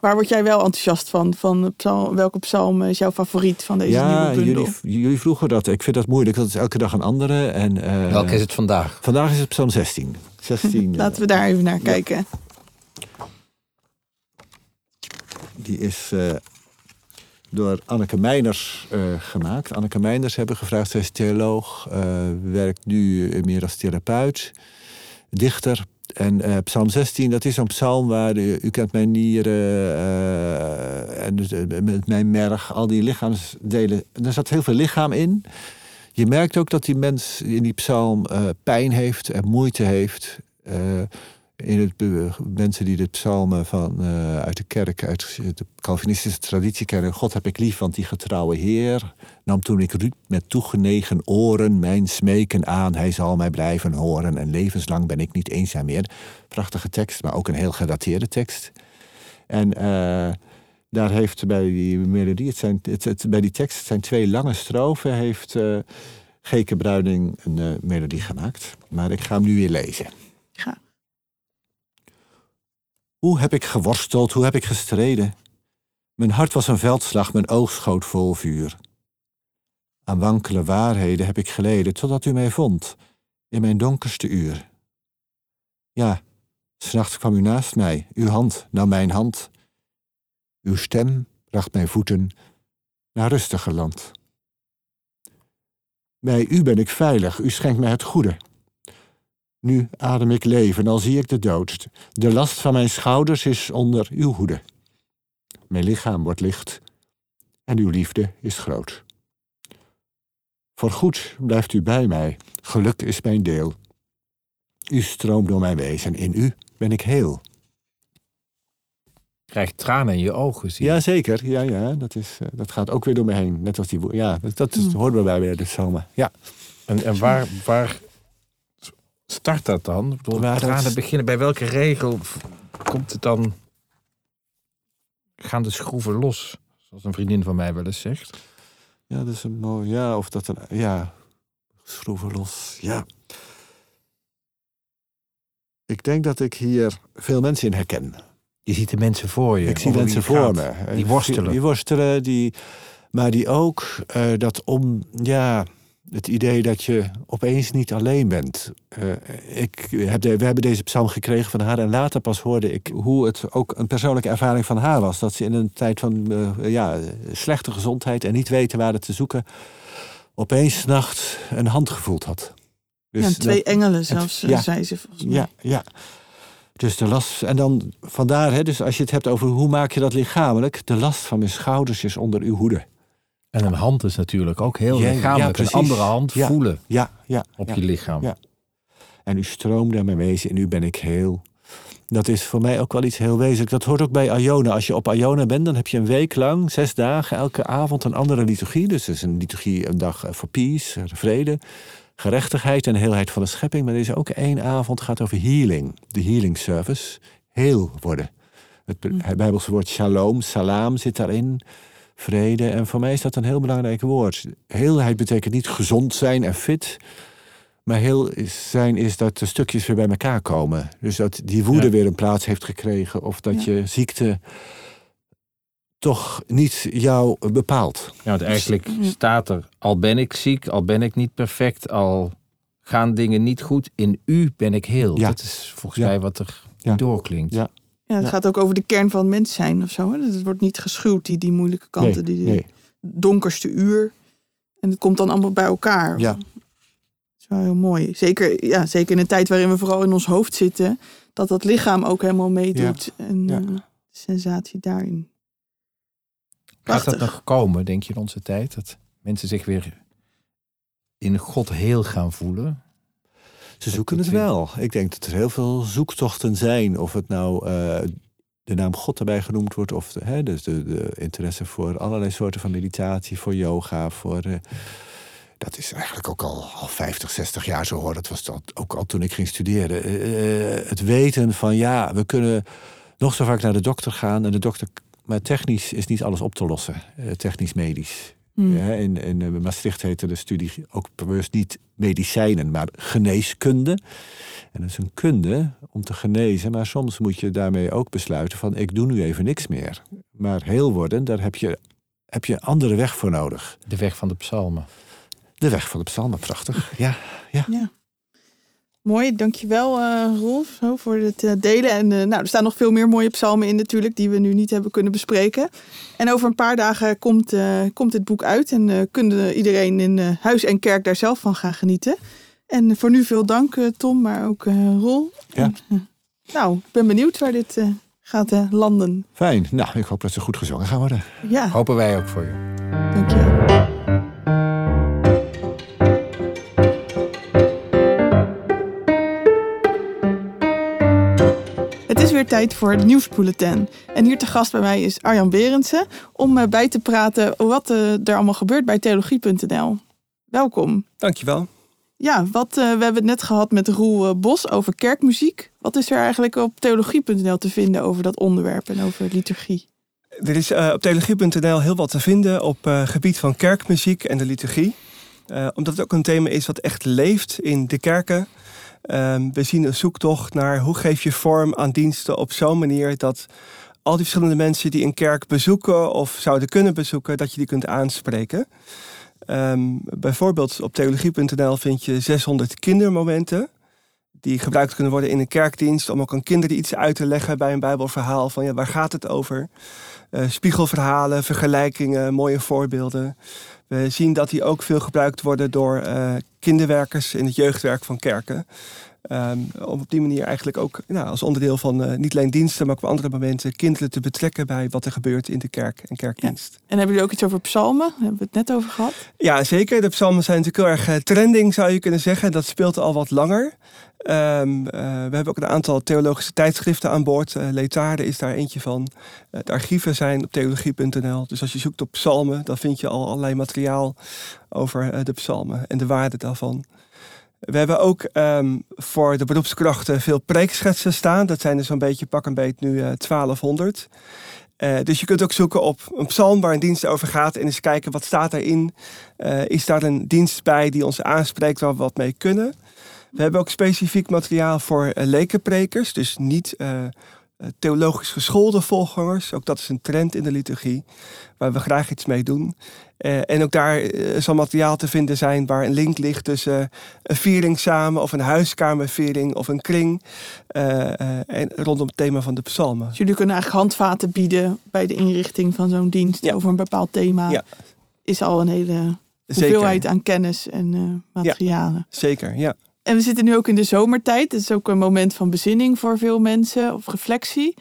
waar word jij wel enthousiast van? van psalm, welke psalm is jouw favoriet van deze ja, nieuwe bundel? jullie, jullie vroegen dat. Ik vind dat moeilijk. Dat is elke dag een andere. En, eh, Welke is het vandaag? Vandaag is het Psalm 16. 16 Laten we daar even naar kijken. Die is eh, door Anneke Meiners eh, gemaakt. Anneke Meiners hebben gevraagd. Zij is theoloog, eh, werkt nu meer als therapeut, dichter. En eh, Psalm 16, dat is zo'n psalm waar u kent mijn nieren eh, en dus, eh, met mijn merg, al die lichaamsdelen. Er zat heel veel lichaam in. Je merkt ook dat die mens in die psalm pijn heeft en moeite heeft. In het, mensen die de psalmen van, eh, uit de kerk, uit de Calvinistische traditie kennen. God heb ik lief, want die getrouwe Heer nam toen ik riep met toegenegen oren mijn smeken aan. Hij zal mij blijven horen en levenslang ben ik niet eenzaam meer. Prachtige tekst, maar ook een heel gedateerde tekst. En eh, daar heeft bij die melodie, het zijn, het, het- bij die tekst, het zijn twee lange strofen, heeft eh Geke Bruining een melodie gemaakt. Maar ik ga hem nu weer lezen. Ja. Hoe heb ik geworsteld, hoe heb ik gestreden? Mijn hart was een veldslag, mijn oog schoot vol vuur. Aan wankele waarheden heb ik geleden, totdat u mij vond, in mijn donkerste uur. Ja, s'nachts kwam u naast mij, uw hand nam mijn hand. Uw stem bracht mijn voeten naar rustiger land. Bij u ben ik veilig, u schenkt mij het goede. Nu adem ik leven, al zie ik de dood. De last van mijn schouders is onder uw hoede. Mijn lichaam wordt licht en uw liefde is groot. Voorgoed blijft u bij mij, geluk is mijn deel. U stroomt door mijn wezen, in u ben ik heel. Krijgt tranen in je ogen. Zie je. Jazeker, ja, ja, dat, is, eh, dat gaat ook weer door me heen. Net als die Ja, dat, dat is, hoort erbij bij de psalmen. Ja. En, en waar, waar start dat dan? Ik bedoel, Waar dat- tranen beginnen. Bij welke regel komt het dan? Gaan de schroeven los? Zoals een vriendin van mij wel eens zegt. ja, dat is een mooi. Ja, of dat een. Ja, schroeven los. Ja. Ik denk dat ik hier veel mensen in herken. Je ziet de mensen voor je. Ik zie mensen het voor me. Die worstelen. Die worstelen, die, maar die ook eh, dat om, ja, het idee dat je opeens niet alleen bent. Eh, ik heb de, we hebben deze psalm gekregen van haar en later pas hoorde ik hoe het ook een persoonlijke ervaring van haar was. Dat ze in een tijd van eh, ja, slechte gezondheid en niet weten waar het te zoeken, opeens 's nachts een hand gevoeld had. Dus ja, en twee dat- engelen zelfs, ja. eh, zei ze volgens mij. ja, ja. Dus de last. En dan vandaar, hè, dus als je het hebt over hoe maak je dat lichamelijk, de last van mijn schouders is onder uw hoede. En een hand is natuurlijk ook heel Ja, ja, lichamelijk. precies. een andere hand Ja. voelen Ja, ja. op ja. je lichaam. Ja. En u stroomde aan mijn wezen en nu ben ik heel. Dat is voor mij ook wel iets heel wezenlijk. Dat hoort ook bij Iona. Als je op Iona bent, dan heb je een week lang, zes dagen, elke avond een andere liturgie. Dus het is een liturgie, een dag voor peace, vrede, gerechtigheid en heelheid van de schepping. Maar er is ook één avond gaat over healing. De healing service. Heel worden. Het Be- het Bijbelse woord shalom, salam zit daarin. Vrede. En voor mij is dat een heel belangrijk woord. Heelheid betekent niet gezond zijn en fit. Maar heel zijn is dat de stukjes weer bij elkaar komen. Dus dat die woede Ja. weer een plaats heeft gekregen. Of dat je ziekte toch niet jou bepaalt. Ja, want eigenlijk staat er, al ben ik ziek, al ben ik niet perfect, al gaan dingen niet goed, in u ben ik heel. Ja. Dat is volgens Ja. mij wat er Ja. doorklinkt. Ja. Ja, het Ja. gaat ook over de kern van het mens zijn of zo. Hè? Het wordt niet geschuwd, die, die moeilijke kanten, die, die nee. donkerste uur. En het komt dan allemaal bij elkaar. Ja. Dat is wel heel mooi. Zeker, ja, zeker in een tijd waarin we vooral in ons hoofd zitten. Dat dat lichaam ook helemaal meedoet. En Ja. de sensatie daarin. Gaat dat Prachtig. nog komen, denk je, in onze tijd? Dat mensen zich weer in God heel gaan voelen? Ze zoeken dat het we- wel. Ik denk dat er heel veel zoektochten zijn. Of het nou eh, de naam God erbij genoemd wordt. Of de, hè, dus de, de interesse voor allerlei soorten van meditatie. Voor yoga. Voor, eh, dat is eigenlijk ook al, al 50, 60 jaar zo hoor. Dat was dan ook al toen ik ging studeren. Eh, het weten van ja, we kunnen nog zo vaak naar de dokter gaan. En de dokter, maar technisch is niet alles op te lossen. eh, technisch-medisch. Hmm. Ja, in, in eh, Maastricht heette de studie ook bewust niet medicijnen, maar geneeskunde. En dat is een kunde om te genezen, maar soms moet je daarmee ook besluiten van ik doe nu even niks meer. Maar heel worden, daar heb je, heb je een andere weg voor nodig. De weg van de psalmen. De weg van de psalmen, prachtig. Ja, Ja. Mooi, dankjewel eh Rolf voor het eh, delen. En eh, nou, er staan nog veel meer mooie psalmen in natuurlijk, die we nu niet hebben kunnen bespreken. En over een paar dagen komt, komt dit boek uit en kunnen iedereen in huis en kerk daar zelf van gaan genieten. En voor nu veel dank Tom, maar ook Rol. Ja. En, nou, ik ben benieuwd waar dit gaat landen. fijn. Nou, ik hoop dat ze goed gezongen gaan worden. Ja, Hopen wij ook voor je. Weer tijd voor het nieuwsbulletin. En hier te gast bij mij is Arjan Berendsen om eh, bij te praten wat eh, er allemaal gebeurt bij theologie.nl. Welkom. Dankjewel. Ja, wat, eh, we hebben het net gehad met Roel Bos over kerkmuziek. Wat is er eigenlijk op theologie.nl te vinden over dat onderwerp en over liturgie? Er is op theologie.nl heel wat te vinden op eh gebied van kerkmuziek en de liturgie. Omdat het ook een thema is wat echt leeft in de kerken. Ehm, we zien een zoektocht naar hoe geef je vorm aan diensten op zo'n manier dat al die verschillende mensen die een kerk bezoeken of zouden kunnen bezoeken, dat je die kunt aanspreken. Ehm, bijvoorbeeld op theologie.nl vind je 600 kindermomenten. Die gebruikt kunnen worden in een kerkdienst om ook aan kinderen iets uit te leggen bij een Bijbelverhaal. Van ja, waar gaat het over? Eh, spiegelverhalen, vergelijkingen, mooie voorbeelden. We zien dat die ook veel gebruikt worden door eh, kinderwerkers in het jeugdwerk van kerken. Ehm, om op die manier eigenlijk ook nou, als onderdeel van eh, niet alleen diensten, maar ook op andere momenten kinderen te betrekken bij wat er gebeurt in de kerk en kerkdienst. En hebben jullie ook iets over psalmen? Daar hebben we het net over gehad. Ja, zeker. De psalmen zijn natuurlijk heel erg eh, trending, zou je kunnen zeggen. Dat speelt al wat langer. Ehm, eh, we hebben ook een aantal theologische tijdschriften aan boord. Uh, is daar eentje van. Uh, de archieven zijn op theologie.nl. Dus als je zoekt op psalmen, dan vind je al allerlei materiaal over uh, de psalmen en de waarde daarvan. We hebben ook um, voor de beroepskrachten veel preekschetsen staan. Dat zijn er zo'n beetje pak een beet nu uh, 1200. Uh, dus je kunt ook zoeken op een psalm waar een dienst over gaat en eens kijken wat staat daarin. Uh, is daar een dienst bij die ons aanspreekt waar we wat mee kunnen? We hebben ook specifiek materiaal voor lekenprekers, dus niet theologisch geschoolde volgangers. Ook dat is een trend in de liturgie, waar we graag iets mee doen. Uh, en ook daar uh, zal materiaal te vinden zijn waar een link ligt tussen een viering samen of een huiskamerviering of een kring. en rondom het thema van de psalmen. Dus jullie kunnen eigenlijk handvaten bieden bij de inrichting van zo'n dienst ja. over een bepaald thema. Ja. Is al een hele hoeveelheid Zeker. aan kennis en materialen. Ja, zeker, ja. En we zitten nu ook in de zomertijd. Het is ook een moment van bezinning voor veel mensen of reflectie.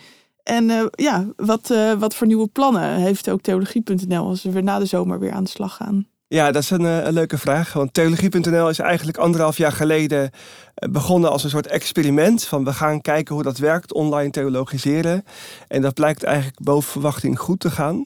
En uh, ja, wat, uh, wat voor nieuwe plannen heeft ook theologie.nl als we weer na de zomer weer aan de slag gaan? Ja, dat is een, uh, een leuke vraag. Want theologie.nl is eigenlijk anderhalf jaar geleden begonnen als een soort experiment. Van we gaan kijken hoe dat werkt, online theologiseren. En dat blijkt eigenlijk boven verwachting goed te gaan.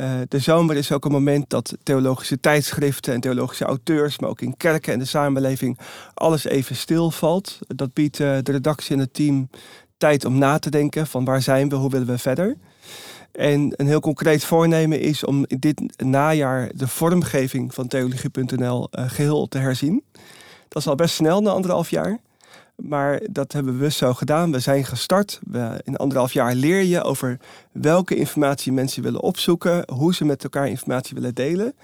Uh, de zomer is ook een moment dat theologische tijdschriften en theologische auteurs, maar ook in kerken en de samenleving, alles even stilvalt. Dat biedt uh, de redactie en het team tijd om na te denken van waar zijn we, hoe willen we verder. En een heel concreet voornemen is om dit najaar de vormgeving van theologie.nl uh, geheel te herzien. Dat is al best snel na anderhalf jaar. Maar dat hebben we zo gedaan. We zijn gestart. We, in anderhalf jaar leer je over welke informatie mensen willen opzoeken, hoe ze met elkaar informatie willen delen.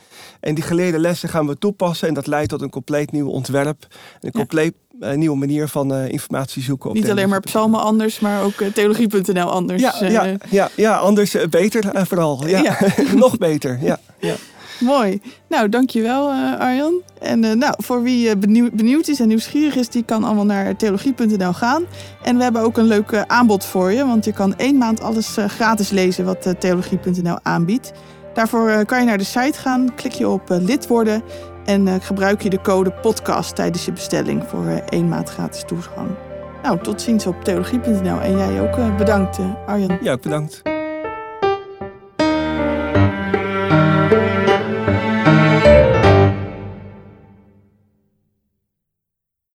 En die geleerde lessen gaan we toepassen en dat leidt tot een compleet nieuw ontwerp. Een compleet uh, nieuwe manier van uh, informatie zoeken. Op Niet alleen maar psalmen anders, maar ook uh, theologie.nl anders. Ja, ja, ja, ja anders beter vooral. Ja. ja. Nog beter, ja. ja. Mooi. Nou, dankjewel uh, Arjan. En uh, nou, voor wie uh, benieuwd, benieuwd, is en nieuwsgierig is, die kan allemaal naar theologie.nl gaan. En we hebben ook een leuk aanbod voor je, want je kan één maand alles gratis lezen wat theologie.nl aanbiedt. Daarvoor kan je naar de site gaan, klik je op lid worden en gebruik je de code podcast tijdens je bestelling voor één maand gratis toegang. Nou, tot ziens op theologie.nl en jij ook bedankt Arjan. Ja, bedankt. Música